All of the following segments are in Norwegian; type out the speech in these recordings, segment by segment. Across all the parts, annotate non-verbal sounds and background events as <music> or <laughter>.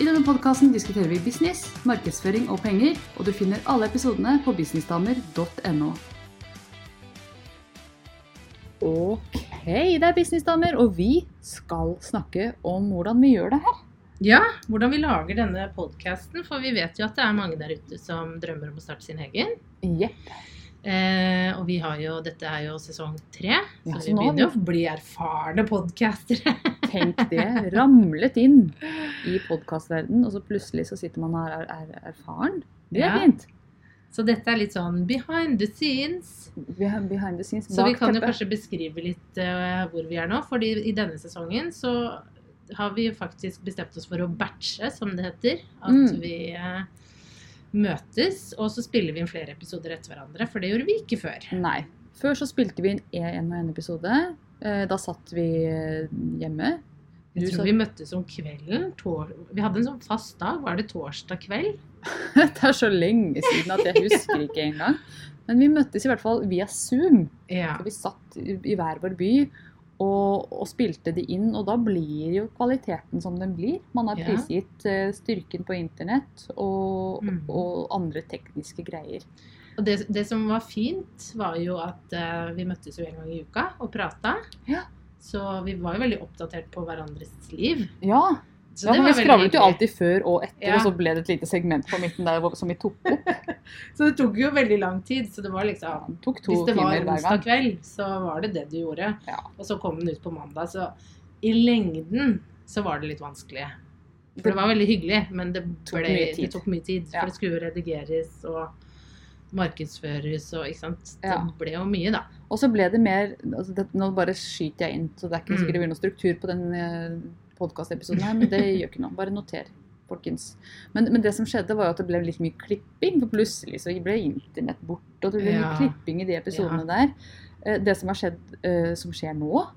I denne podkasten diskuterer vi business, markedsføring og penger, og du finner alle episodene på businessdamer.no. Ok, det er businessdamer, og vi skal snakke om hvordan vi gjør det her. Ja, hvordan vi lager denne podkasten, for vi vet jo at det er mange der ute som drømmer om å starte sin egen. Yep. Eh, og vi har jo, dette er jo sesong tre, Ja, så så vi begynner jo å bli erfarne podkastere. <laughs> Tenk det. Ramlet inn i podkastverdenen, og så plutselig så sitter man her og er, er erfaren. Det er Ja. fint. Så dette er litt sånn behind the scenes. Behind behind the scenes. Så vi kan jo kanskje beskrive litt uh, hvor vi er nå. fordi i denne sesongen så har vi faktisk bestemt oss for å batche, som det heter. At Mm. vi uh, møtes, og så spiller vi inn flere episoder etter hverandre. For det gjorde vi ikke før. Nei. Før så spilte vi inn en og en episode. Eh, Da satt vi hjemme. hjemme. Jeg tror vi møttes om kvelden. Vi hadde en sånn fast dag. Var det torsdag kveld? <laughs> Det er så lenge siden at jeg husker ikke engang. Men vi møttes i hvert fall via Zoom. Ja. Så vi satt i hver vår by og, og spilte det inn. Og da blir jo kvaliteten som den blir. Man har Ja. prisgitt eh, styrken på internett og, Mm. og andre tekniske greier. Og det, det som var fint, var jo at uh, vi møttes jo en gang i uka og prata. Ja. Så vi var jo veldig oppdatert på hverandres liv. Ja, Så ja vi skravlet jo alltid før og etter, Ja. og så ble det et lite segment på midten der som vi tok opp. <laughs> Så det tok jo veldig lang tid. Så det var liksom Det Hvis det var onsdag kveld, så var det det du gjorde. Ja. Og så kom den ut på mandag. Så i lengden så var det litt vanskelig. For det var veldig hyggelig, men det, Tok mye det tok mye tid. For det skulle redigeres og markedsføres og ikke sant. Det Ja. ble jo mye, da. Og så ble det mer altså det, Nå bare skyter jeg inn, så det er ikke Mm. sikkert det blir noen struktur på den eh, podkastepisoden her, men det gjør ikke noe. Bare noter, folkens. Men, men det som skjedde, var jo at det ble litt mye klipping. For plutselig så ble internett borte, og det ble Ja. mye klipping i de episodene der. Eh, Det som har skjedd, eh, som skjer nå,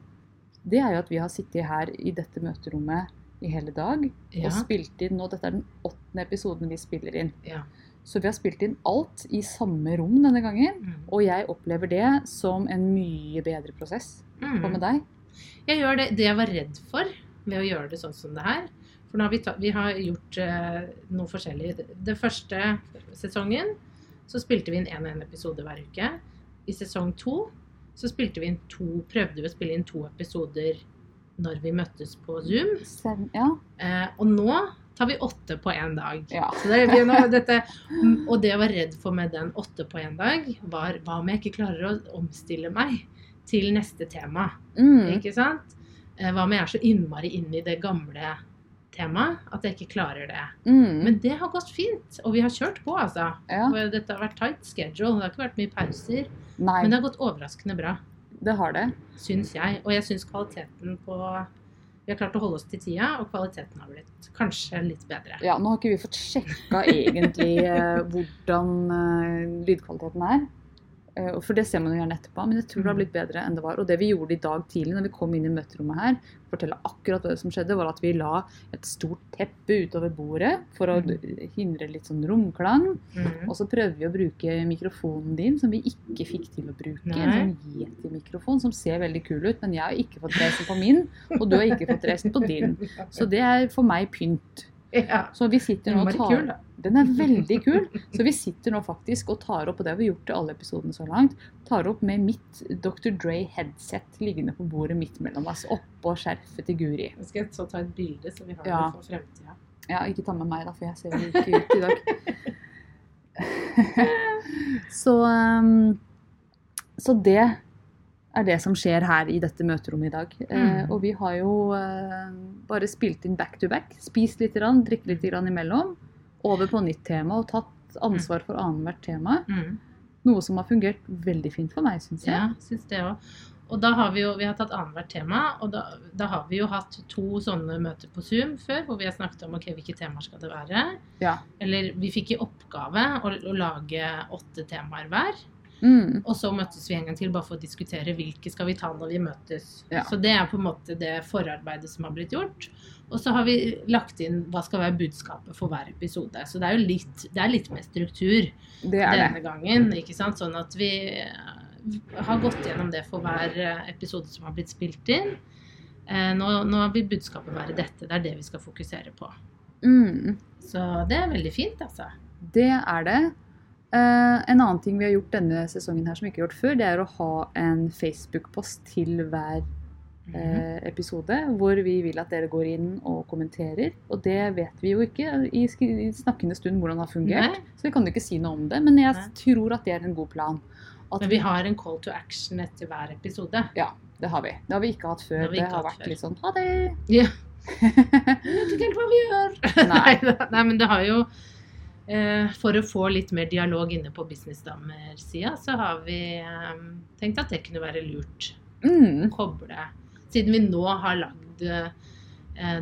det er jo at vi har sittet her i dette møterommet i hele dag Ja. og spilt inn nå. Dette er den åttende episoden vi spiller inn. ja. Så vi har spilt inn alt i samme rom denne gangen. Mm. Og jeg opplever det som en mye bedre prosess. Hva med Mm. deg? Jeg gjør det, det jeg var redd for ved å gjøre det sånn som det her. For nå har vi, ta, vi har gjort uh, noe forskjellig. Den første sesongen så spilte vi inn én og én episode hver uke. I sesong to så spilte vi inn to, prøvde vi å spille inn to episoder når vi møttes på Zoom. Sen, ja. Eh, og nå tar vi åtte på én dag. ja. Det, vi, nå, dette, og det jeg var redd for med den åtte på én dag, var hva om jeg ikke klarer å omstille meg til neste tema? Mm. Ikke sant? Eh, Hva om jeg er så innmari inne i det gamle temaet at jeg ikke klarer det. Mm. Men det har gått fint, og vi har kjørt på, altså. ja. Dette har vært tight schedule, det har ikke vært mye pauser. Nei, Men det har gått overraskende bra, det har det. syns jeg. Og jeg syns kvaliteten på Vi har klart å holde oss til tida, og kvaliteten har blitt kanskje litt bedre. Ja, nå har ikke vi fått sjekka egentlig eh, hvordan eh, lydkvaliteten er. Eh, For det ser man jo gjerne etterpå, men jeg tror det har Mm. blitt bedre enn det var. Og det vi gjorde i dag tidlig når vi kom inn i møterommet her, fortelle akkurat hva som skjedde, var at vi la et stort teppe utover bordet for å Mm. hindre litt sånn romklang. Mm. Og så prøvde vi å bruke mikrofonen din, som vi ikke fikk til å bruke. Nei. En sånn Yeti-mikrofon som ser veldig kul ut, men jeg har ikke fått reisen på min, og du har ikke fått reisen på din. <laughs> Så det er for meg pynt. Ja. Så vi sitter nå og tar kul. Den er veldig kul. Så vi sitter nå faktisk og tar opp, og det har vi gjort i alle episodene så langt, tar opp med mitt Dr. Dre-headset liggende på bordet midt mellom oss, oppå skjerfet til Guri. Nå skal jeg så ta et bilde, så vi har Ja. det for fremtida. Ja, ikke ta med meg, da, for jeg ser jo ikke ut i dag. <laughs> så, um, så det er det som skjer her i dette møterommet i dag. Eh, Mm. og vi har jo eh, bare spilt inn back to back. Spist litt, grann, drikket litt grann imellom. Over på nytt tema og tatt ansvar for annethvert tema. Mm. Noe som har fungert veldig fint for meg, syns jeg. Ja, synes det også. Og da har vi jo vi har tatt annethvert tema, og da, da har vi jo hatt to sånne møter på Zoom før, hvor vi har snakket om ok, hvilke temaer skal det være. Ja. Eller vi fikk i oppgave å, å lage åtte temaer hver. Mm. Og så møttes vi en gang til bare for å diskutere hvilke skal vi ta når vi møtes. Ja. Så det er på en måte det forarbeidet som har blitt gjort. Og så har vi lagt inn hva skal være budskapet for hver episode. Så det er jo litt, det er litt mer struktur Det denne det. gangen. ikke sant? Sånn at vi eh, har gått gjennom det for hver eh, episode som har blitt spilt inn. Eh, Nå, nå vil budskapet være dette. Det er det vi skal fokusere på. Mm. Så det er veldig fint, altså. Det er det. Eh, en annen ting vi har gjort denne sesongen her som vi ikke har gjort før, det er å ha en Facebook-post til hver Mhm. eh, episode, hvor vi vil at dere går inn og kommenterer. Og det vet vi jo ikke i, snakkende stund hvordan det har fungert, Nei. så vi kan jo ikke si noe om det. Men jeg Nei. tror at det er en god plan. At Men vi har en call to action etter hver episode. Ja, Det har vi. Det har vi ikke hatt før. Det har Det har vært før. litt sånn ha det. Ja. <laughs> Jeg vet ikke helt hva vi gjør. Nei. <laughs> Nei, men det har jo For å få litt mer dialog inne på businessdamer-sida, så har vi eh, tenkt at det kunne være lurt Mm. koble Siden vi nå har lagd eh,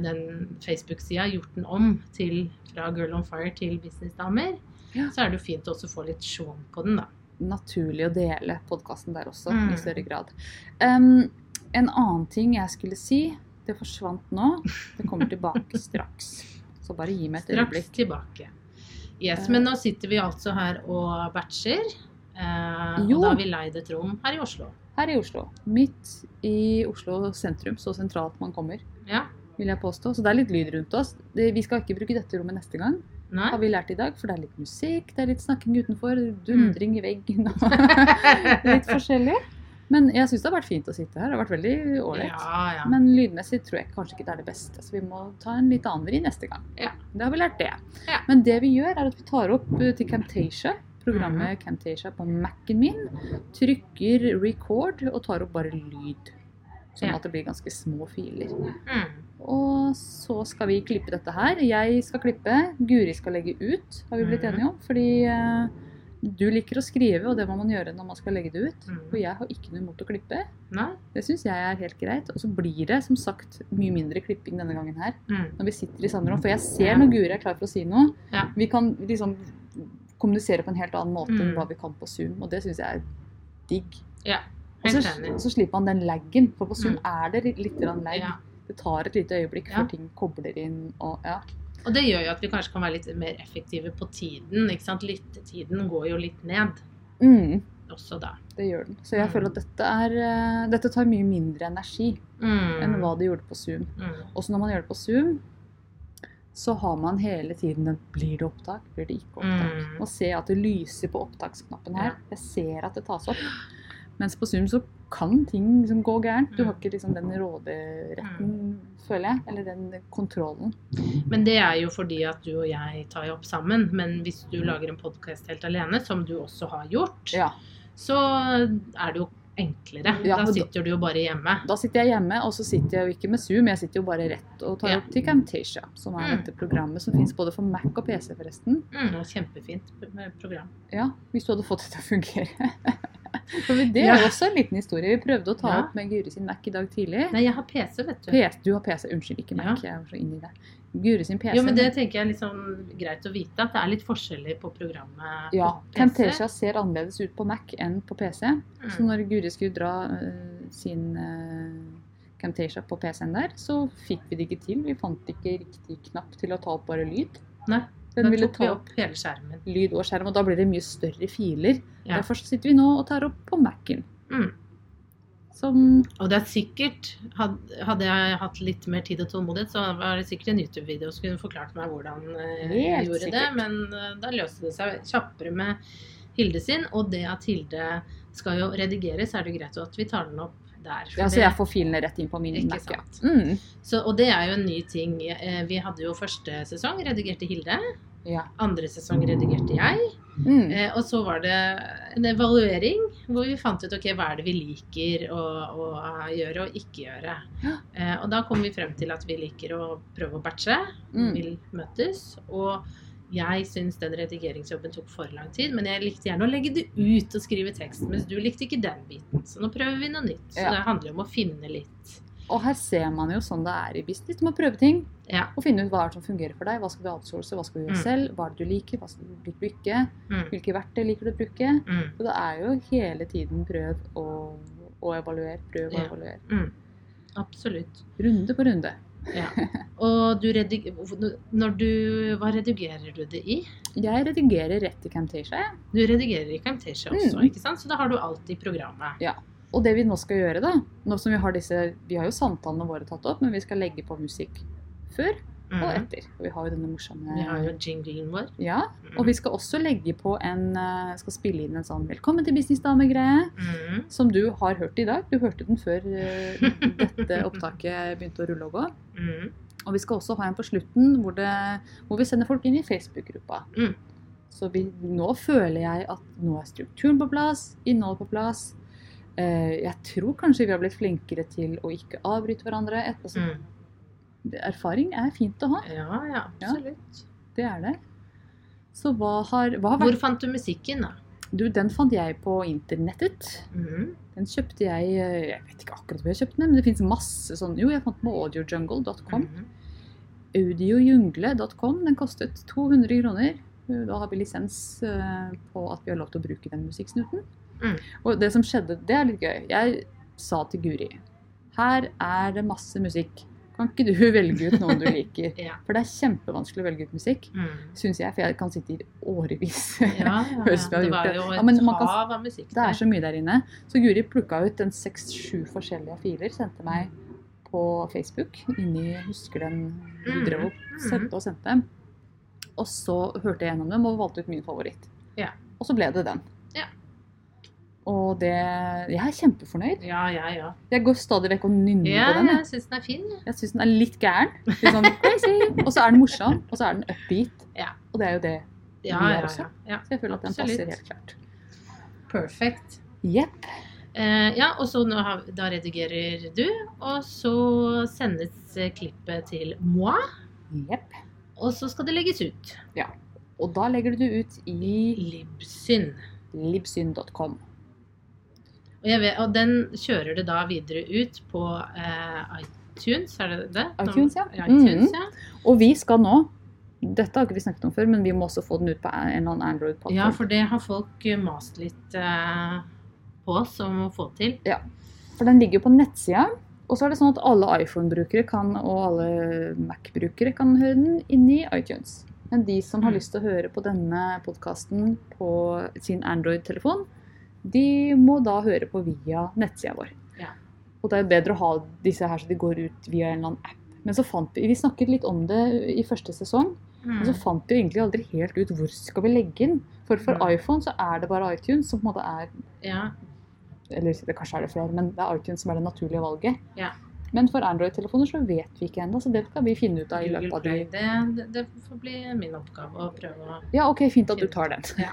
den Facebook-sida, gjort den om til fra Girl on Fire til businessdamer, Ja. så er det jo fint å også få litt show på den, da. naturlig å dele podkasten der også, Mm. i større grad. Um, en annen ting jeg skulle si, det forsvant nå. Det kommer tilbake <laughs> straks. Så bare gi meg et Straks øyeblikk. tilbake. Yes, Eh. Men nå sitter vi altså her og batcher. Eh, og da har vi leid et rom her i Oslo. Her i Oslo. Midt i Oslo sentrum, så sentralt man kommer, Ja. vil jeg påstå. Så det er litt lyd rundt oss. Det, vi skal ikke bruke dette rommet neste gang, Nei? har vi lært i dag, for det er litt musikk, det er litt snakking utenfor, Mm. dundring i veggen og <laughs> <laughs> litt forskjellig. Men jeg syns det har vært fint å sitte her. Det har vært veldig ålreit. Ja, ja. Men lydmessig tror jeg kanskje ikke det er det beste, så vi må ta en litt annen vri neste gang. Ja. Det har vi lært det. Men det vi gjør, er at vi tar opp eh, til Camtasia, programmet Mhm. Camtasia på Mac-en min, trykker record og tar opp bare lyd. Sånn at det blir ganske små filer. Mm. Og så skal vi klippe dette her. Jeg skal klippe, Guri skal legge ut, har vi blitt Mhm. enige om. Fordi eh, du liker å skrive, og det må man gjøre når man skal legge det ut. Mm. Og jeg har ikke noe imot å klippe. Nei? Det syns jeg er helt greit. Og så blir det som sagt mye mindre klipping denne gangen her. Mm. Når vi sitter i samme. For jeg ser når Guri er klar for å si noe. Ja. Vi kan liksom kommunisere på en helt annen måte enn Mm. hva vi kan på Zoom, og det syns jeg er digg. Ja, Og så, slipper man den laggen, for på Zoom Mm. er det litt lag. Ja. Det tar et lite øyeblikk før ting kobler inn og ja. Og det gjør jo at vi kanskje kan være litt mer effektive på tiden. ikke sant? Lyttetiden går jo litt ned Mm, også da. det gjør den. Så jeg Mm. føler at dette er eh, Dette tar mye mindre energi Mm. enn hva det gjorde på Zoom. Mm. Også når man gjør det på Zoom, så har man hele tiden den Blir det opptak? Blir det ikke opptak? Mm. Og se at det lyser på opptaksknappen her. Jeg ser at det tas opp. Mens på Zoom så kan ting liksom gå gærent. Du Mm. har ikke liksom den råderetten, føler jeg. Eller den kontrollen. Men det er jo fordi at du og jeg tar jo opp sammen. Men hvis du lager en podkast helt alene, som du også har gjort, Ja. så er det jo enklere. Ja, da sitter du jo bare hjemme. Da sitter jeg hjemme, og så sitter jeg jo ikke med Zoom. Jeg sitter jo bare rett og tar Ja. opp til Camtasia, som er Mm. dette programmet som fins både for Mac og PC, forresten. Mm, og kjempefint program. Ja, hvis du hadde fått det til å fungere. <laughs> For det er Ja. også en liten historie. Vi prøvde å ta Ja. opp med Guri sin Mac i dag tidlig. Nei, jeg har PC, vet du. PC, du har PC, unnskyld, ikke Mac. Jeg er så inne i det. Guri sin PC. Jo, men det tenker jeg er sånn greit å vite, at det er litt forskjeller på programmet Ja, på PC. Camtasia ser annerledes ut på Mac enn på PC. Så Mm. når Guri skulle dra uh, sin uh, Camtasia på PC-en der, så fikk vi det ikke til. Vi fant ikke riktig knapp til å ta opp bare lyd. Nei, Den da ville tok vi opp hele skjermen. lyd og skjerm, og da blir det mye større filer. Ja. Derfor sitter vi nå og tar opp på Mac-en. Mm. Som Og det er sikkert Hadde jeg hatt litt mer tid og tålmodighet, så var det sikkert en YouTube-video som kunne forklart meg hvordan eh, jeg Helt gjorde det. Men eh, da løste det seg kjappere med Hilde sin. Og det at Hilde skal jo redigeres, er det greit at vi tar den opp der. Ja, så jeg får filene rett inn på min Mac. ja. Mm. Så, og det er jo en ny ting. Eh, Vi hadde jo første sesong, redigerte Hilde. Ja. Andre sesong redigerte jeg. Mm. Eh, og så var det en evaluering hvor vi fant ut ok, hva er det vi liker å, å gjøre og ikke gjøre. Ja. Eh, og da kom vi frem til at vi liker å prøve å batche. Mm. Vil møtes. Og Jeg syns den redigeringsjobben tok for lang tid, men jeg likte gjerne å legge det ut og skrive tekst, mens du likte ikke den biten. Så nå prøver vi noe nytt. Så Ja. det handler om å finne litt. Og her ser man jo sånn det er i business. Du må prøve ting Ja. og finne ut hva som fungerer for deg. Hva skal du outsource, hva skal vi gjøre Mm. selv, hva er det du liker, hva skal du bruke? Mm. hvilke verktøy liker du å bruke. Mm. Så det er jo hele tiden prøv og, og evaluer, prøv og Ja. evaluer. Mm. Absolutt. Runde på runde. Ja. <laughs> Og du. Når du Hva redigerer du det i? Jeg redigerer rett i Camtasia. Du redigerer i Camtasia også, Mm. ikke sant? Så da har du alt i programmet. Og det vi nå skal gjøre, da Nå som vi har disse Vi har jo samtalene våre tatt opp, men vi skal legge på musikk før og Mm. etter. Og vi har jo denne morsomme Vi har jo jinglen vår. Ja. Og vi skal også legge på en eh, Skal spille inn en sånn 'Velkommen til businessdame'-greie. Mm. Som du har hørt i dag. Du hørte den før eh, <laughs> dette opptaket begynte å rulle og gå. Mm. Og vi skal også ha en på slutten hvor, det, hvor vi sender folk inn i Facebook-gruppa. Mm. Så vi, nå føler jeg at nå er strukturen på plass, innholdet på plass. Eh, jeg tror kanskje vi har blitt flinkere til å ikke avbryte hverandre. Etter, altså, Mm. Erfaring er fint å ha, Ja, ja, absolutt. det er det. Så hva har, hva har Hvor fant du musikken, da? Du, den fant jeg på internettet. Mm. Den kjøpte jeg eh, Jeg vet ikke akkurat hvor jeg kjøpte den, men det fins masse sånn Jo, jeg fant den på audiojungle.com. Mm. Audiojungle.com. Den kostet 200 kroner. Da har vi lisens eh, på at vi har lov til å bruke den musikksnuten. Mm. Og det som skjedde, det er litt gøy. Jeg sa til Guri her er det masse musikk. Kan ikke du velge ut noen du liker? <laughs> Ja. For det er kjempevanskelig å velge ut musikk, Mm. syns jeg. For jeg kan sitte i årevis. Ja, ja, ja. <laughs> Det var jo Ja, et men man kan- hav av musikk Det er så mye der inne. Så Guri plukka ut en seks-sju forskjellige filer, sendte meg på Facebook. Inni husker den du Mm, drev og sendte og sendte. Og så hørte jeg gjennom dem og valgte ut min favoritt. Ja. Og så ble det den. Og det Jeg er kjempefornøyd. Ja, ja, ja. Jeg går stadig vekk og nynner Ja, på den. jeg Jeg, syns den er fin. jeg. jeg syns den er litt gæren. Litt sånn. Og så er den morsom, og så er den upbeat. Ja. Og det er jo det. Ja, Vi er ja, også. Så jeg føler at den Absolutt. passer helt klart. Perfect. Jepp. Eh, ja, og så har, da redigerer du, og så sendes klippet til moi, Jepp. og så skal det legges ut. Ja. Og da legger du det ut i Libsyn. libsyn.com. Og, vet, og den kjører det da videre ut på eh, iTunes, er det det? iTunes, ja. ja. iTunes, mm. ja. Og vi skal nå Dette har ikke vi snakket om før, men vi må også få den ut på en eller annen Android-plattform. Ja, for det har folk eh, mast litt eh, på oss om å få til. Ja, For den ligger jo på nettsida. Og så er det sånn at alle iPhone-brukere kan, og alle Mac-brukere kan høre den inni iTunes. Men de som har Mm. lyst til å høre på denne podkasten på sin Android-telefon, de må da høre på via nettsida vår. Ja. Og det er jo bedre å ha disse her så de går ut via en eller annen app. Men så fant vi Vi snakket litt om det i første sesong. Mm. Men så fant vi egentlig aldri helt ut hvor skal vi legge den. For for Mm. iPhone så er det bare iTunes som på en måte er Ja, Eller kanskje er det flere, men det er iTunes som er det naturlige valget. Ja. Men for Android-telefoner så vet vi ikke ennå, så det skal vi finne ut av i løpet av de Det, det, det får bli min oppgave å prøve å Ja, ok, fint at du tar den. Ja.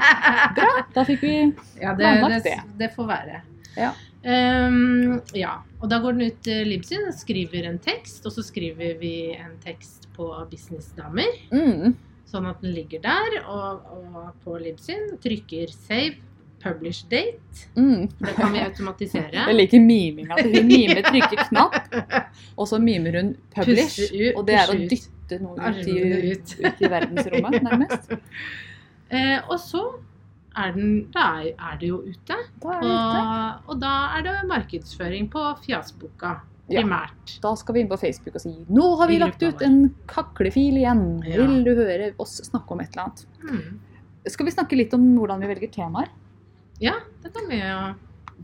<laughs> Bra! Da fikk vi <laughs> Ja, det, Planlagt det, det. det får være. Ja. Um, ja. Og da går den ut til Libsyn, skriver en tekst, og så skriver vi en tekst på Businessdamer. mm, Sånn at den ligger der, og, og på Libsyn trykker save, publish date. mm. Det kan vi automatisere. Jeg liker miminga. At hun mimer, trykker knapp, og så mimer hun 'publish'. Ut- Og det er å dytte noe ut i, ut. <laughs> ut i verdensrommet, nærmest. Eh, og så er, den, da er, det jo ute. Da det ute. Og, og da er det markedsføring på Fjasboka Ja. primært. Da skal vi inn på Facebook og si 'Nå har vi lagt ut en kaklefil igjen. Ja. Vil du høre oss snakke om et eller annet?' Mm. Skal vi snakke litt om hvordan vi velger temaer? Ja, det kan vi jo.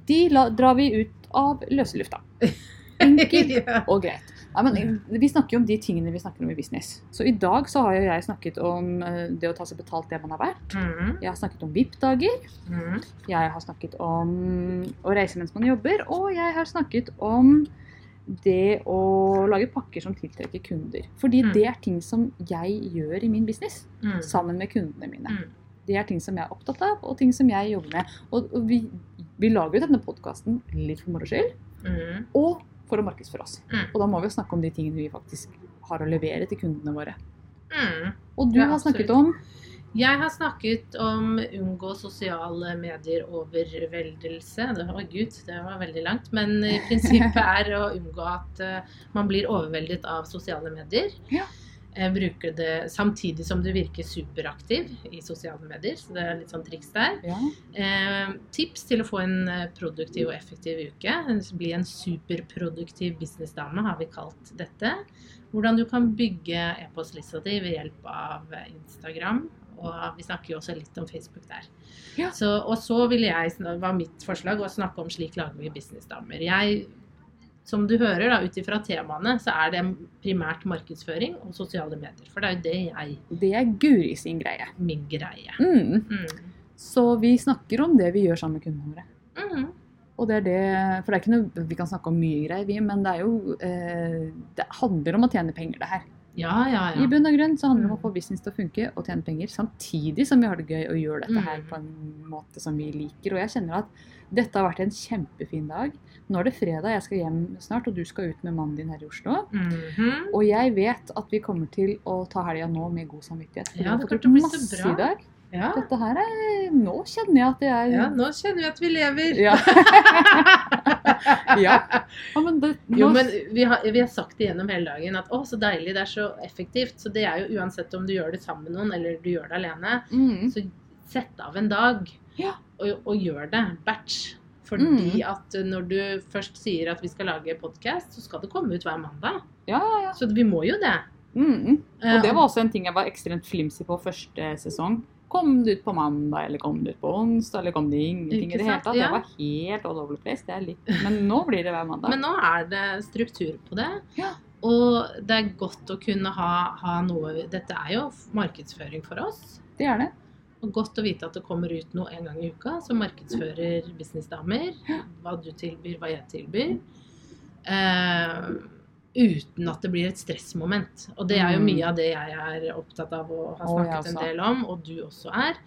De la, drar vi ut av løse lufta. <laughs> Enkelt ja. og greit. Nei, men vi snakker jo om de tingene vi snakker om i business. Så i dag så har jo jeg snakket om eh, det å ta seg betalt det man er verdt. Mhm. Jeg har snakket om VIP-dager. Mhm. Jeg har snakket om å reise mens man jobber. Og jeg har snakket om det å lage pakker som tiltrekker kunder. Fordi Mm. det er ting som jeg gjør i min business Mm. sammen med kundene mine. Det er ting som jeg er opptatt av, og ting som jeg jobber med. Og og vi, vi lager jo denne podkasten litt for moro skyld, mm. og for å markedsføre oss. Mm. Og da må vi jo snakke om de tingene vi faktisk har å levere til kundene våre. Mm. Og du Ja, har snakket om Jeg har snakket om unngå sosiale medier overveldelse. Det, å gud, det var veldig langt. Men <laughs> prinsippet er å unngå at eh, man blir overveldet av sosiale medier. Ja. Eh, bruker det samtidig som du virker superaktiv i sosiale medier. Så det er litt sånn triks der. ja. Eh, tips til å få en eh, produktiv og effektiv uke. Bli en superproduktiv businessdame, har vi kalt dette. Hvordan du kan bygge e-postlista di ved hjelp av Instagram. Og vi snakker jo også litt om Facebook der. Ja. Så, og så ville jeg, var mitt forslag å snakke om slik lager vi businessdamer. Jeg, som du hører da, ut ifra temaene, så er det primært markedsføring og sosiale medier. For det er jo det jeg, Det er Guri sin greie. min greie. Mm. Mm. Så vi snakker om det vi gjør sammen med kundene våre. Mm. Og det er det, for det er ikke noe, Vi kan snakke om mye greier, vi, men det er jo eh, Det handler om å tjene penger, det her. Ja, ja, I bunn og grunn så handler det om å Mm. få business til å funke og tjene penger, samtidig som vi har det gøy og gjør dette her Mm. på en måte som vi liker. Og jeg kjenner at dette har vært en kjempefin dag. Nå er det fredag, jeg skal hjem snart, og du skal ut med mannen din her i Oslo. Mhm. Og jeg vet at vi kommer til å ta helga nå med god samvittighet. For vi Ja, har det fått til å gjort masse bra. i dag. Ja. Dette her er Nå kjenner jeg at jeg ja, nå kjenner vi at vi lever. Ja. <laughs> ja. ja men det, nå, Jo, men vi har, vi har sagt det gjennom hele dagen at å, så deilig, det er så effektivt. Så det er jo uansett om du gjør det sammen med noen eller du gjør det alene, mm, så sett av en dag Ja. og, og gjør det. Batch. Fordi Mm. at når du først sier at vi skal lage podkast, så skal det komme ut hver mandag. Ja, ja, ja. Så vi må jo det. Mm. Eh, Og det var også en ting jeg var ekstremt flimsy på første sesong. Kom det ut på mandag, eller kom det ut på onsdag, eller kom det ingenting i det hele tatt. Det var helt all over the place. Det er litt... Men nå blir det hver mandag. Men nå er det struktur på det. Ja. Og det er godt å kunne ha, ha noe Dette er jo markedsføring for oss. det er det. Og godt å vite at det kommer ut noe en gang i uka som markedsfører businessdamer. Hva du tilbyr, hva jeg tilbyr. Eh, uten at det blir et stressmoment. Og det er jo mye av det jeg er opptatt av og har snakket en del om, og du også er.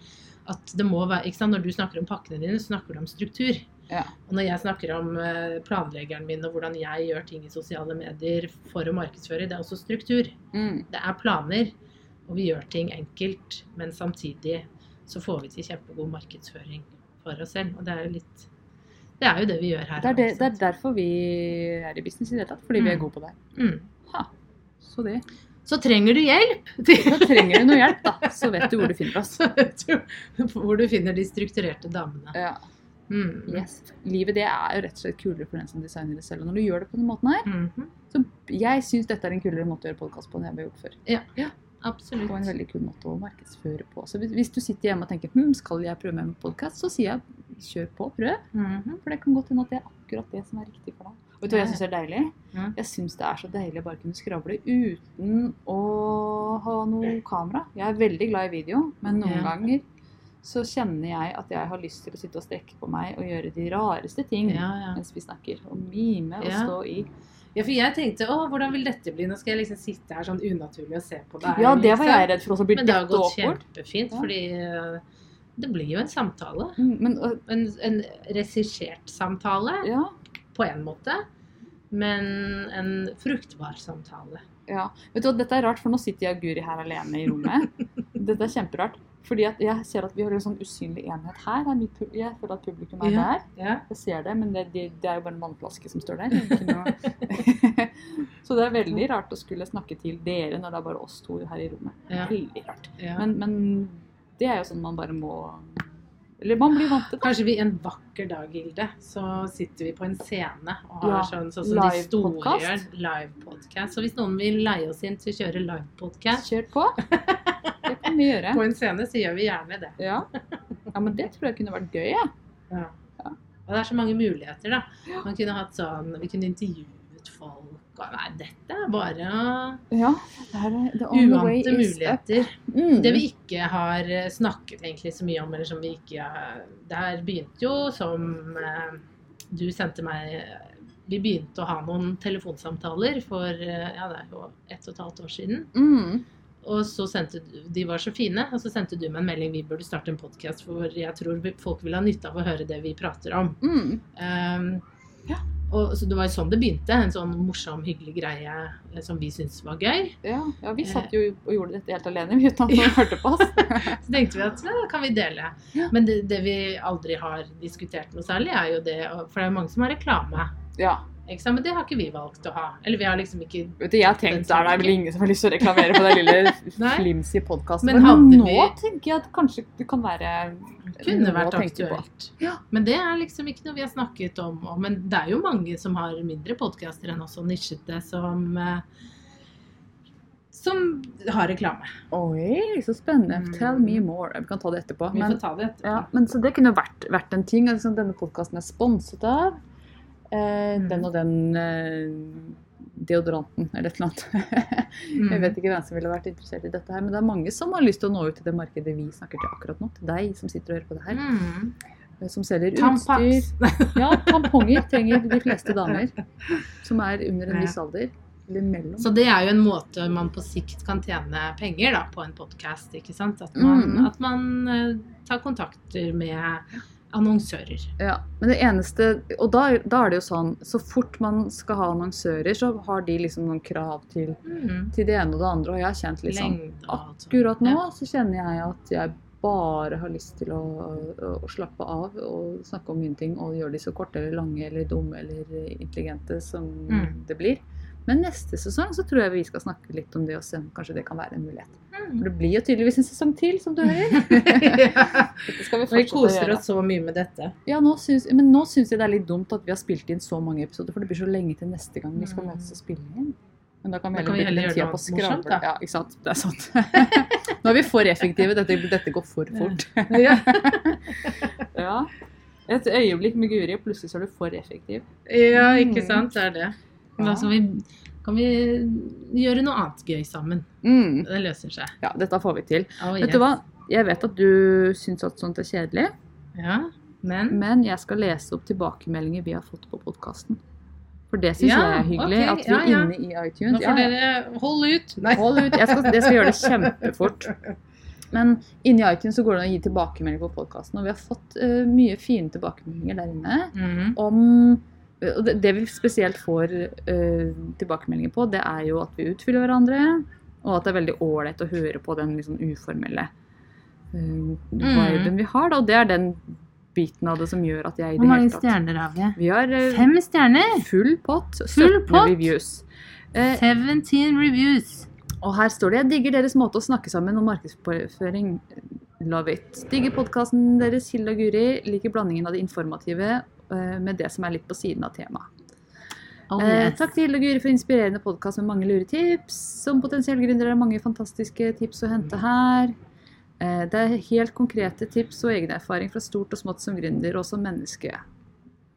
At det må være, ikke sant? Når du snakker om pakkene dine, så snakker du om struktur. Ja. Og når jeg snakker om eh, planleggeren min og hvordan jeg gjør ting i sosiale medier for å markedsføre, det er også struktur. Mm. Det er planer, og vi gjør ting enkelt, men samtidig så får vi til kjempegod markedsføring for oss selv. Og det er jo litt Det er jo det vi gjør her. Det, er det, det er derfor vi er i business i det hele tatt. Fordi vi er Mm. gode på det. Mm. Ha. Så det. Så trenger du hjelp! <laughs> Da trenger du noe hjelp, da. Så vet du hvor du finner oss. <laughs> Så vet du hvor du finner de strukturerte damene. Ja. Mm. Yes. Livet det er jo rett og slett kulere for den som designer det selv. Og når du gjør det på den måten her, Mhm. så jeg syns dette er en kulere måte å gjøre podkast på enn jeg har gjort før. Absolutt. Og en veldig kul måte å markedsføre på. Så hvis, du sitter hjemme og tenker hm, skal jeg prøve meg med podkast, så sier jeg kjør på, prøv. Mhm. For det kan godt hende at det er akkurat det som er riktig for deg. Og vet du hva jeg syns er deilig? Mm. Jeg syns det er så deilig å bare kunne skravle uten å ha noe kamera. Jeg er veldig glad i video, men noen Ja. ganger så kjenner jeg at jeg har lyst til å sitte og strekke på meg og gjøre de rareste ting Ja, ja. mens vi snakker. Og mime og stå i. ja, for jeg tenkte å, hvordan vil dette bli? Nå skal jeg liksom sitte her sånn unaturlig og se på deg. Ja, det var jeg redd for også blir Men det har gått kjempefint, fordi eh, det blir jo en samtale. Mm, Men og, En, en regissert samtale ja, på en måte, men en fruktbar samtale. ja. Vet du hva, dette er rart, for nå sitter jeg og Guri her alene i rommet. <laughs> Dette er kjemperart. Fordi jeg ser at vi har en sånn usynlig enhet her. er jeg føler at publikum er Ja. der. Ja. Jeg ser det, men det, det, det er jo bare en vannflaske som står der. er <laughs> så det er veldig rart å skulle snakke til dere når det er bare oss to her i rommet. Ja. Veldig rart. Men, men det er jo sånn man bare må Eller man blir vant til det. Kanskje vi en vakker dag, Hilde, så sitter vi på en scene og har sånn, sånn som de store gjør. Live podcast. Så hvis noen vil leie oss inn til å kjøre live podcast Kjør på. <laughs> Vi gjøre. på en scene, så gjør vi gjerne det. Ja. ja, men det tror jeg kunne vært gøy. Ja. Ja. Og det er så mange muligheter, da. Man kunne hatt sånn Vi kunne intervjuet folk og Nei, dette er bare ja det er. The uante muligheter. Mm. Det vi ikke har eh, snakket egentlig så mye om, eller som vi ikke har Det her begynte jo som eh, Du sendte meg Vi begynte å ha noen telefonsamtaler for eh, ja, det er jo ett og et halvt år siden. Mm. Og så sendte du De var så fine, og så sendte du meg en melding vi burde starte en podkast, for jeg tror folk vil ha nytte av å høre det vi prater om. Mm. Um, Ja. Og, så det var jo sånn det begynte. En sånn morsom, hyggelig greie eh, som vi syntes var gøy. Ja, ja, vi satt jo og gjorde dette helt alene uten at noen hørte på oss. <laughs> Så tenkte vi at ja, kan vi dele. Ja. Men det, det vi aldri har diskutert noe særlig, er jo det For det er jo mange som har reklame. Ja. Men det har ikke vi valgt å ha. Eller vi har liksom ikke Vet du, jeg har tenkt der det er vel ingen som har lyst til å reklamere på den lille <laughs> flimsy podkasten. Men Men, nå vi- tenker jeg at kanskje det kan være kunne vært aktuelt. Ja. Men det er liksom ikke noe vi har snakket om. Men det er jo mange som har mindre podkaster enn oss, og nisjete, som eh, som har reklame. Oi, så spennende. Mm. Tell me more. Vi kan ta det etterpå. Vi Men, får ta det etterpå. ja, men så det kunne vært, vært en ting. Altså, denne podkasten er sponset av Mm. den og den eh, deodoranten eller et eller annet. Mm. <laughs> Jeg vet ikke hvem som ville vært interessert i dette her, men det er mange som har lyst til å nå ut til det markedet vi snakker til akkurat nå. Til deg som sitter og hører på det her. Mm. eh, Som selger utstyr. Tampax. Ja, tamponger trenger de fleste damer <laughs> som er under en viss alder. Eller mellom. Så det er jo en måte man på sikt kan tjene penger da, på en podkast. At, Mm. at man eh, tar kontakter med annonsører. Ja, men det eneste Og da, da er det jo sånn Så fort man skal ha annonsører, så har de liksom noen krav til, Mm. til det ene og det andre. Og jeg har kjent litt sånn Lengde. Akkurat nå Ja. så kjenner jeg at jeg bare har lyst til å, å, å slappe av og snakke om mine ting og gjøre de så korte eller lange eller dumme eller intelligente som Mm. det blir. Men neste sesong så tror jeg vi skal snakke litt om det og se om kanskje det kan være en mulighet. Mm. For det blir jo tydeligvis en sesong til, som du hører. <laughs> ja. Vi koser oss så mye med dette. Ja, nå syns, men nå syns jeg det er litt dumt at vi har spilt inn så mange episoder, for det blir så lenge til neste gang vi skal Mm. møtes og spille inn. Men da kan vi Da kan heller vi bruke heller gjøre tida noe på morsomt, da. Ja, ikke sant. Det er sant. <laughs> nå er vi for effektive. Dette, dette går for fort. <laughs> Ja. Ja. Et øyeblikk med Guri, og plutselig så er du for effektiv. ja, Mm. ikke sant. Det er det. Ja. Altså, vi, kan vi gjøre noe annet gøy sammen. Mm. Det løser seg. Ja, dette får vi til. Oh, Vet du hva? Jeg vet at du syns at sånt er kjedelig, Ja, men men jeg skal lese opp tilbakemeldinger vi har fått på podkasten. For det syns Ja, jeg er hyggelig. Okay, At vi ja, ja. inne i iTunes. nå får dere holde ut. Hold ut. Jeg skal, jeg skal gjøre det kjempefort. <laughs> Men inni iTunes så går det an å gi tilbakemeldinger på podkasten. Og vi har fått uh, mye fine tilbakemeldinger der inne Mhm. om og det, vi spesielt får uh, tilbakemeldinger på, det er jo at vi utfyller hverandre, og at det er veldig ålreit å høre på den liksom uformelle uh, viben vi har. Da. Og det er den biten av det som gjør at jeg i det hele tatt stjerner har vi? Vi har uh, Fem stjerner! full pott. Full 17 reviews. Uh, 17 reviews. Og her står det Jeg digger deres måte å snakke sammen om markedsføring. Love it. Digger podkasten deres, Hilde og Guri. Liker blandingen av det informative med det som er litt på siden av temaet. Oh, Eh, takk til Hilde og Guri for inspirerende podkast med mange lure tips. Som potensiell gründer er det mange fantastiske tips å hente her. Eh, det er helt konkrete tips og egen erfaring fra stort og smått som gründer og som menneske.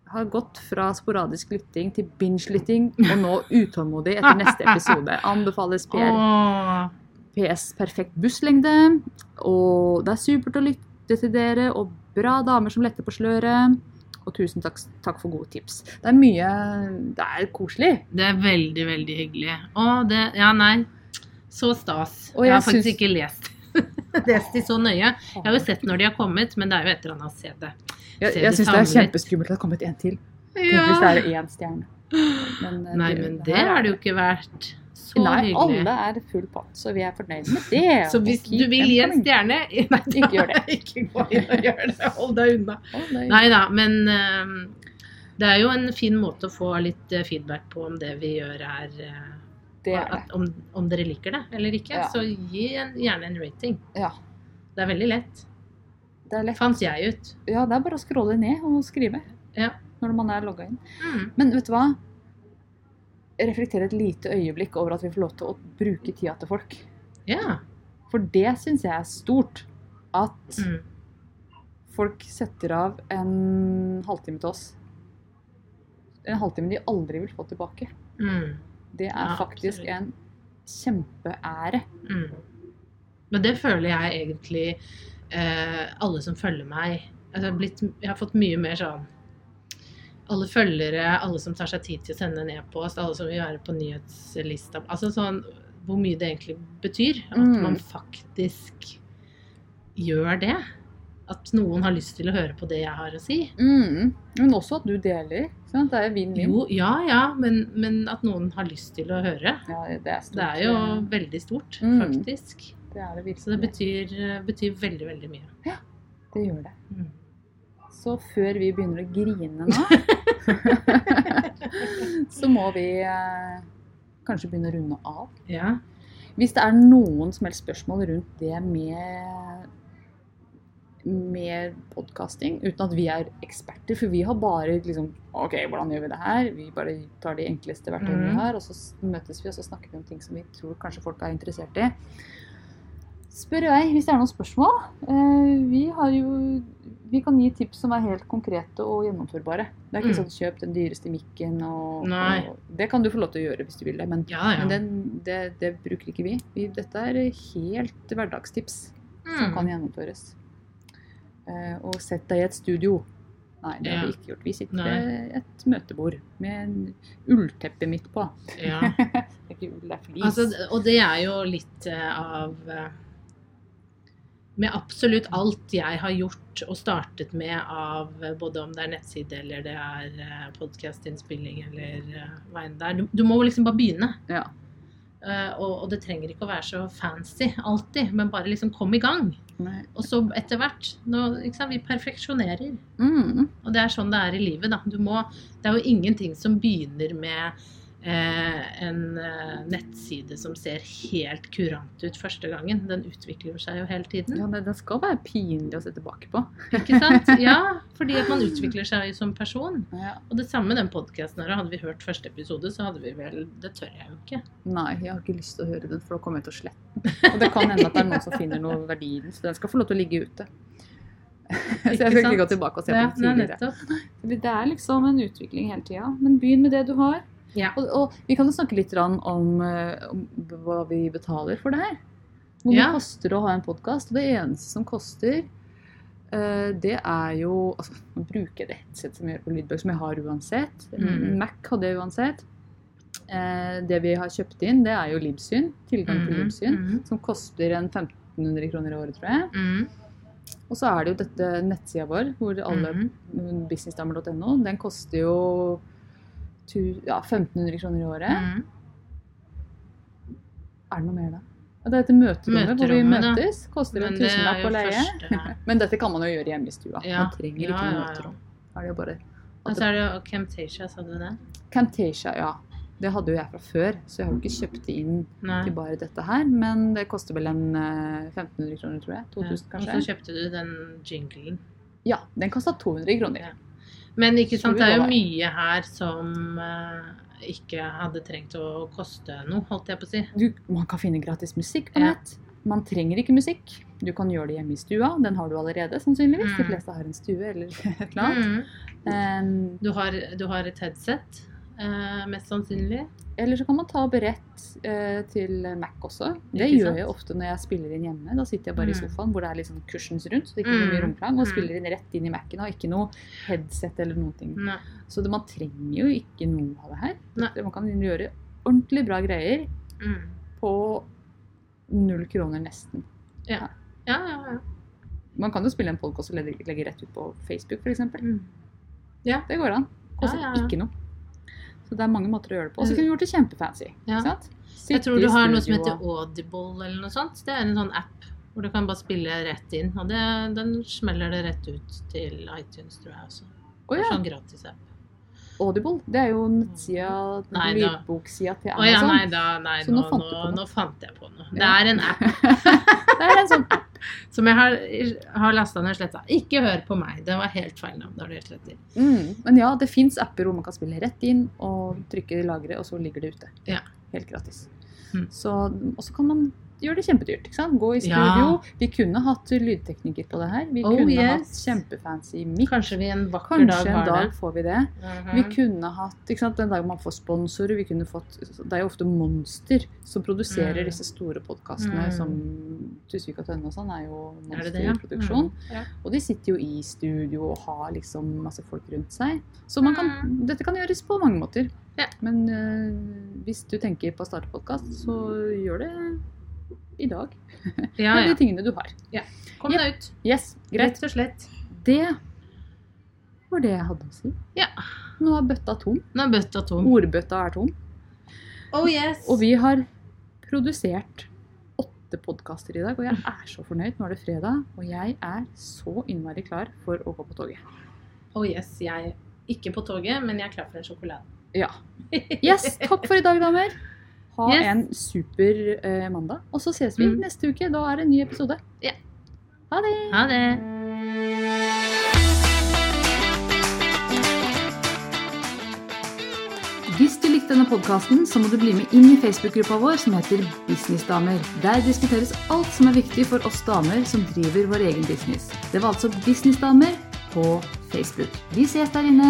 Har gått fra sporadisk lytting til binge-lytting, og nå <laughs> utålmodig etter neste episode. Anbefales. Åh. PS perfekt busslengde. Og det er supert å lytte til dere, og bra damer som letter på sløret. Og tusen takk, takk for gode tips. Det er mye Det er koselig. Det er veldig, veldig hyggelig. Å, det Ja, nei. Så stas. Og jeg, jeg har faktisk syns- ikke lest <laughs> lest de så nøye. Jeg har jo sett når de har kommet, men det er jo et eller annet å se det. Jeg, ser jeg det syns det er kjempeskummelt at det har kommet en til. Tenk hvis det er én stjerne. Men, eh, Nei, det- men det har det jo ikke vært. Så Nei, hyggelig. alle er full pott, så vi er fornøyd med det. <laughs> Så hvis du vil gi en stjerne <laughs> Nei, Ikke gjør det. <laughs> Ikke gå inn og gjør det. Hold deg unna. Nei. Da, men eh, det er jo en fin måte å få litt eh, feedback på om det vi gjør er eh, Det er det. at, om, om dere liker det eller ikke. Ja. Så gi en, gjerne en rating. Ja, Det er veldig lett. det er lett. Fant jeg ut. Ja, det er bare å scrolle ned og skrive Ja. Når man er logga inn. Mm. Men vet du hva? Reflektere et lite øyeblikk over at vi får lov til å bruke tida til folk. Ja. For det syns jeg er stort. At Mm. folk setter av en halvtime til oss. En halvtime de aldri vil få tilbake. Mm. Det er Ja, faktisk absolutt. en kjempeære. Mm. Men det føler jeg egentlig eh, alle som følger meg altså, blitt, Jeg har fått mye mer sånn Alle følgere, alle som tar seg tid til å sende en e-post, alle som vil være på nyhetslista Altså sånn hvor mye det egentlig betyr. At Mm. man faktisk gjør det. at noen har lyst til å høre på det jeg har å si. Mm. Men også at du deler. Sant? Det er vinn-vinn. Jo, ja ja, men, men at noen har lyst til å høre. Ja, det er stort. Det er jo veldig stort, Mm. faktisk. Det er det. Så det betyr, betyr veldig, veldig mye. Ja, Det gjør det. Mm. Så før vi begynner å grine nå, <laughs> så må vi eh, kanskje begynne å runde av. Ja. Hvis det er noen som helst spørsmål rundt det med med podkasting, uten at vi er eksperter, for vi har bare liksom OK, hvordan gjør vi det her? Vi bare tar de enkleste verktøyene vi Mhm. har, og så møtes vi og så snakker vi om ting som vi tror kanskje folk er interessert i. Spør jeg hvis det er noen spørsmål. Eh, Vi har jo vi kan gi tips som er helt konkrete og gjennomførbare. Det er ikke Mm. sånn kjøp den dyreste mikken og, og Det kan du få lov til å gjøre hvis du vil det, men Ja, ja. men den, det, det bruker ikke vi. vi. Dette er helt hverdagstips som Mm. kan gjennomføres. Uh, og sett deg i et studio. Nei, det har vi ikke gjort. Vi sitter Nei. ved et møtebord med en ullteppe midt på. ja. <laughs> Det er ikke ull, det er flis. Altså, og det er jo litt eh, av eh, Med absolutt alt jeg har gjort og startet med av eh, både om det er nettside eller det er uh, podkastinnspilling eller uh, hva enn det er. Du, du må liksom bare begynne. ja. Uh, og, og det trenger ikke å være så fancy alltid, men bare liksom kom i gang. Nei. Og så etter hvert nå, sant, Vi perfeksjonerer. Mm. Og det er sånn det er i livet. da. Du må, det er jo ingenting som begynner med eh, en eh, nettside som ser helt kurant ut første gangen. Den utvikler seg jo hele tiden. Ja, det, det skal være pinlig å se tilbake på. Ikke sant? Ja, fordi at man utvikler seg som person. Ja. Og det samme den podkasten her. Hadde vi hørt første episode, så hadde vi vel Det tør jeg jo ikke. Nei, jeg har ikke lyst til å høre den, for da kommer jeg til å slette den. Og det kan hende at det er noen som finner noe verdi i den, så den skal få lov til å ligge ute. Så jeg skal ikke gå tilbake og se på den tidligere. Det er liksom en utvikling hele tida. Men begynn med det du har. Ja. Og, og vi kan jo snakke litt om, eh, om hva vi betaler for det her. Hvor mye Ja. koster det å ha en podkast? Og det eneste som koster, eh, det er jo altså, Nå bruker jeg det headset som gjør på lydbøker, som jeg har uansett. Mm. Mac hadde jeg uansett. Eh, det vi har kjøpt inn, det er jo Libsyn. Tilgang til Mhm, Libsyn. Mm. Som koster en 1500 kroner i året, tror jeg. mhm, Og så er det jo dette nettsida vår, hvor alle businessdamer.no. Den koster jo ja, 1500 kroner i året. Mm. Er det noe mer da? Ja, Det er dette møterommet hvor vi møtes. da. Koster en tusenlapp å leie. første <laughs> Men dette kan man jo gjøre hjemme i stua. Ja, Man trenger ikke noe ja, ja. møterom. Er det jo bare Og så er det jo Camtasia, sa du det? Camtasia, ja. Det hadde jo jeg fra før, så jeg har jo ikke kjøpt det inn Nei. til bare dette her. Men det koster vel en eh, 1500 kroner, tror jeg. Ja. kanskje. Og så kjøpte du den jinglen. Ja, den kosta 200 kroner. Ja. Men ikke sant, det er jo mye her som eh, ikke hadde trengt å koste noe, holdt jeg på å si. Du, man kan finne gratis musikk på Ja. nett. Man trenger ikke musikk. Du kan gjøre det hjemme i stua. Den har du allerede, sannsynligvis. De Mm. fleste har en stue eller <laughs> et eller annet. Mm. Um, Du, har, du har et headset, mest sannsynlig. eller så kan man ta brett eh, til Mac også. Det gjør jeg ofte når jeg spiller inn hjemme. Da sitter jeg bare i Mm. sofaen hvor det er litt sånn cushions rundt, så det ikke blir mye Mm. romklang, og Mm. spiller inn rett inn i Mac-en. Og ikke noe headset eller noen ting. Ne. Så det, man trenger jo ikke noe av det her. Det- Man kan gjøre ordentlig bra greier Mm. på null kroner nesten. Ja. ja, ja, ja. Man kan jo spille en podkast og legge, rett ut på Facebook, f.eks. Mm. Det går an. Koster Ja, ja, ja. ikke noe. Så det er mange måter å gjøre det på. Og så kunne du gjort det kjempefancy. Ja. Jeg tror du har noe som heter Audible eller noe sånt. Det er en sånn app hvor du kan bare spille rett inn. Og det, den smeller det rett ut til iTunes, tror jeg også. Oh, ja. Sånn gratis app. Audible. Det er jo nettsida, lydboksida til Å ja, Amazon. nei da, nei, nå, nå nå fant jeg på noe. Det er en app <laughs> det er en sånn app. Som jeg har, har lasta ned og sletta. Ikke hør på meg, det var helt feil navn. Det har helt rett i. Mm. Men ja, det fins apper hvor man kan spille rett inn og trykke lagre, og så ligger det ute. Ja. Helt gratis. Mm. Så, og så kan man gjøre det kjempedyrt. ikke sant? Gå i Ja. studio. Vi kunne hatt lydtekniker på det her. Vi Oh, kunne yes. hatt kjempefancy mic. Kanskje vi en vakker dag Kanskje en dag det. får vi det. Vi Mhm. kunne hatt, ikke sant, Den dagen man får sponsorer vi kunne fått, Det er jo ofte Monster som produserer Mm. disse store podkastene, Mm. som Tusvik og Tønne og sånn er jo Monster-produksjon. ja? Mm. Ja. Og de sitter jo i studio og har liksom masse folk rundt seg. Så man kan, dette kan gjøres på mange måter. Ja. Men eh, hvis du tenker på å starte podkast, så gjør det i dag. Ja, med de tingene du har. Kom deg ut. Yes, greit. Rett og slett. Det var det jeg hadde å si. Ja. Nå er bøtta tom. Nå er bøtta tom. Ordbøtta er tom. Oh yes. Og vi har produsert åtte podkaster i dag, og jeg er så fornøyd. Nå er det fredag, og jeg er så innmari klar for å gå på toget. Oh yes. Jeg ikke på toget, men jeg er klar for en sjokolade. Ja. Yes, takk for i dag, damer. Ha Yes. en super uh, mandag. Og så ses vi Mm. neste uke. Da er det en ny episode. Yeah. Ha det. Ha det. Hvis du likte denne podkasten, så må du bli med inn i Facebook-gruppa vår som heter Businessdamer. Der diskuteres alt som er viktig for oss damer som driver vår egen business. Det var altså Businessdamer på Facebook. Vi ses der inne.